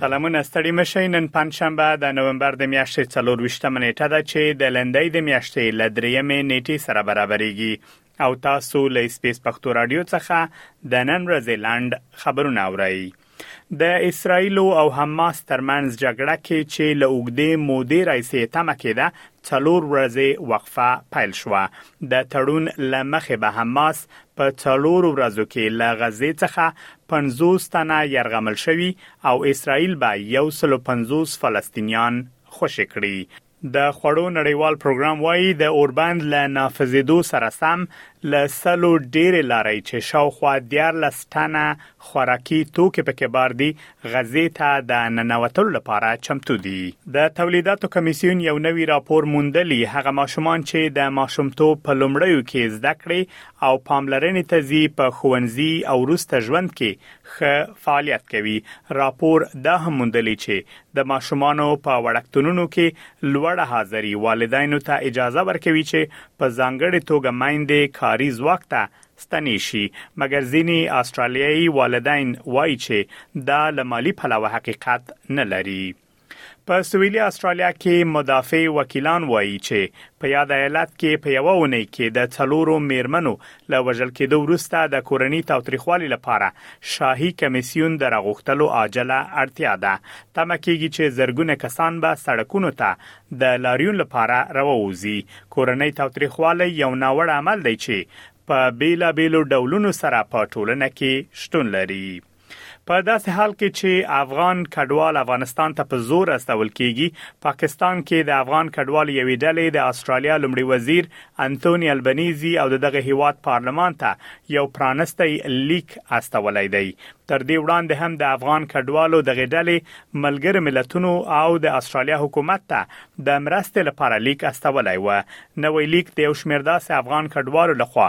سلامونه ستړي مشي نن پنځشنبه د نومبر د میاشتې 24مه نیټه ده چې د لندۍ د میاشتې ل درېمې نیټې سره برابرېږي او تاسو له اسپیس پښتو رادیو څخه د نن ورځې لاند خبرونه اورئ د اسرایل او حماس ترمنځ جګړه کې چې له اوګدې مودې راځي تمه کېده څلور ورځې وقفه پیل شو د تړون لمخې به حماس په څلور ورځو کې له غزې څخه 50 تنه يرغمل شوي او اسرایل به 150 فلسطینیان خوشی کړي د خوړو نړیوال پروګرام وایي د اوربند له نافذېدو سره سم له سلو ډېرې لارۍ چې شاوخوا دیارلس ټنه خوراکي توکي پکې بار دي، غزې ته د ننوتلو لپاره چمتو دي. د تولیداتو کمېسیون یو نوي راپور موندلي، هغه ماشومان چې د ماشومتوب په لومړیو کې زده کړې او پاملرنې ته ځي، په ښوونځي او وروسته ژوند کې ښه فعالیت کوي. راپور دا هم موندلي چې د ماشومانو په وړکتونونو کې لوړه حاضري والدینو ته اجازه ورکوي چې په ځانګړې توګه میندې کاري ځواک ته ستنې شي، مګر ځیني اسټرالیايي والدین وايي چې دا له مالي پلوه حقیقت نه لري. په سویلي اسټرالیا کې مدافع وکیلان وايي چې په یاد ایالت کې په یوه اونۍ کې د څلورو میرمنو له وژل کېدو وروسته د کورني تاوتریخوالي لپاره شاهي کمېسیون د راغوښتلو عاجله اړتیا ده. تمه کېږي چې زرګونه کسان به سړکونو ته د لاریون لپاره راووځي. کورنی تاوتریخوالی یو ناوړه عمل دی چې په بېلابېلو ډولونو سره په ټولنه کې شتون لري. په داسې حال کې چې افغان کډوال افغانستان ته په زور استول کیږي پاکستان کې د افغان کډوال یوې ډلې د استرالیا لمړي وزیر انټونی البنیزي او دغه هیواد پارلمان ته یو پرانستی لیک استولای دی تر دې وړاندې هم د افغان کډوالو دغه ډلې ملګر ملتونو او د استرالیا حکومت ته د مرستې لپاره لیک استولای و نوې لیک د یو شمیر داسې افغان کډوالو لخوا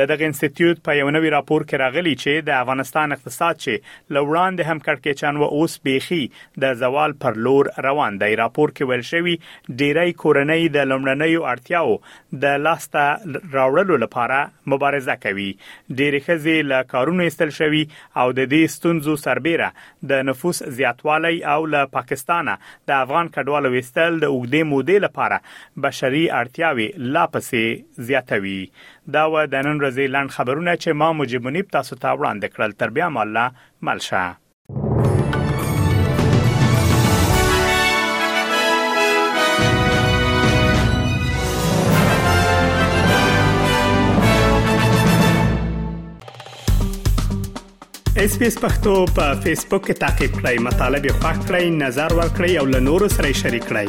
د دغه انستیتیوت په یو نوي راپور کې راغلي چې د افغانستان اقتصاد چې له وړاندې هم کړکېچن و اوس بیخي د زوال پر لور روان دی راپور کې ویل شوی ډیری کورنۍ د لومړنیو اړتیاو د لاسته راوړلو لپاره مبارزه کوي ډیری ښځې له کارونو ایستل شوي او د دې ستونزو سربیره د نفوس زیاتوالی او له پاکستانه د افغان کډوالو ویستل د اوږدې مودې لپاره بشري اړتیاوې لا پسې زیاتوي دا و د نن ورځې لنډ خبرونه چې ما مجيب منيب تاسو ته وړاندې کړل تر بیا مله مل شه اس پی اس پختو په فیسبوک کې تا کې پلی مطلب یو فاک کړئ نظر ور کړئ او له نورو سره شریک کړئ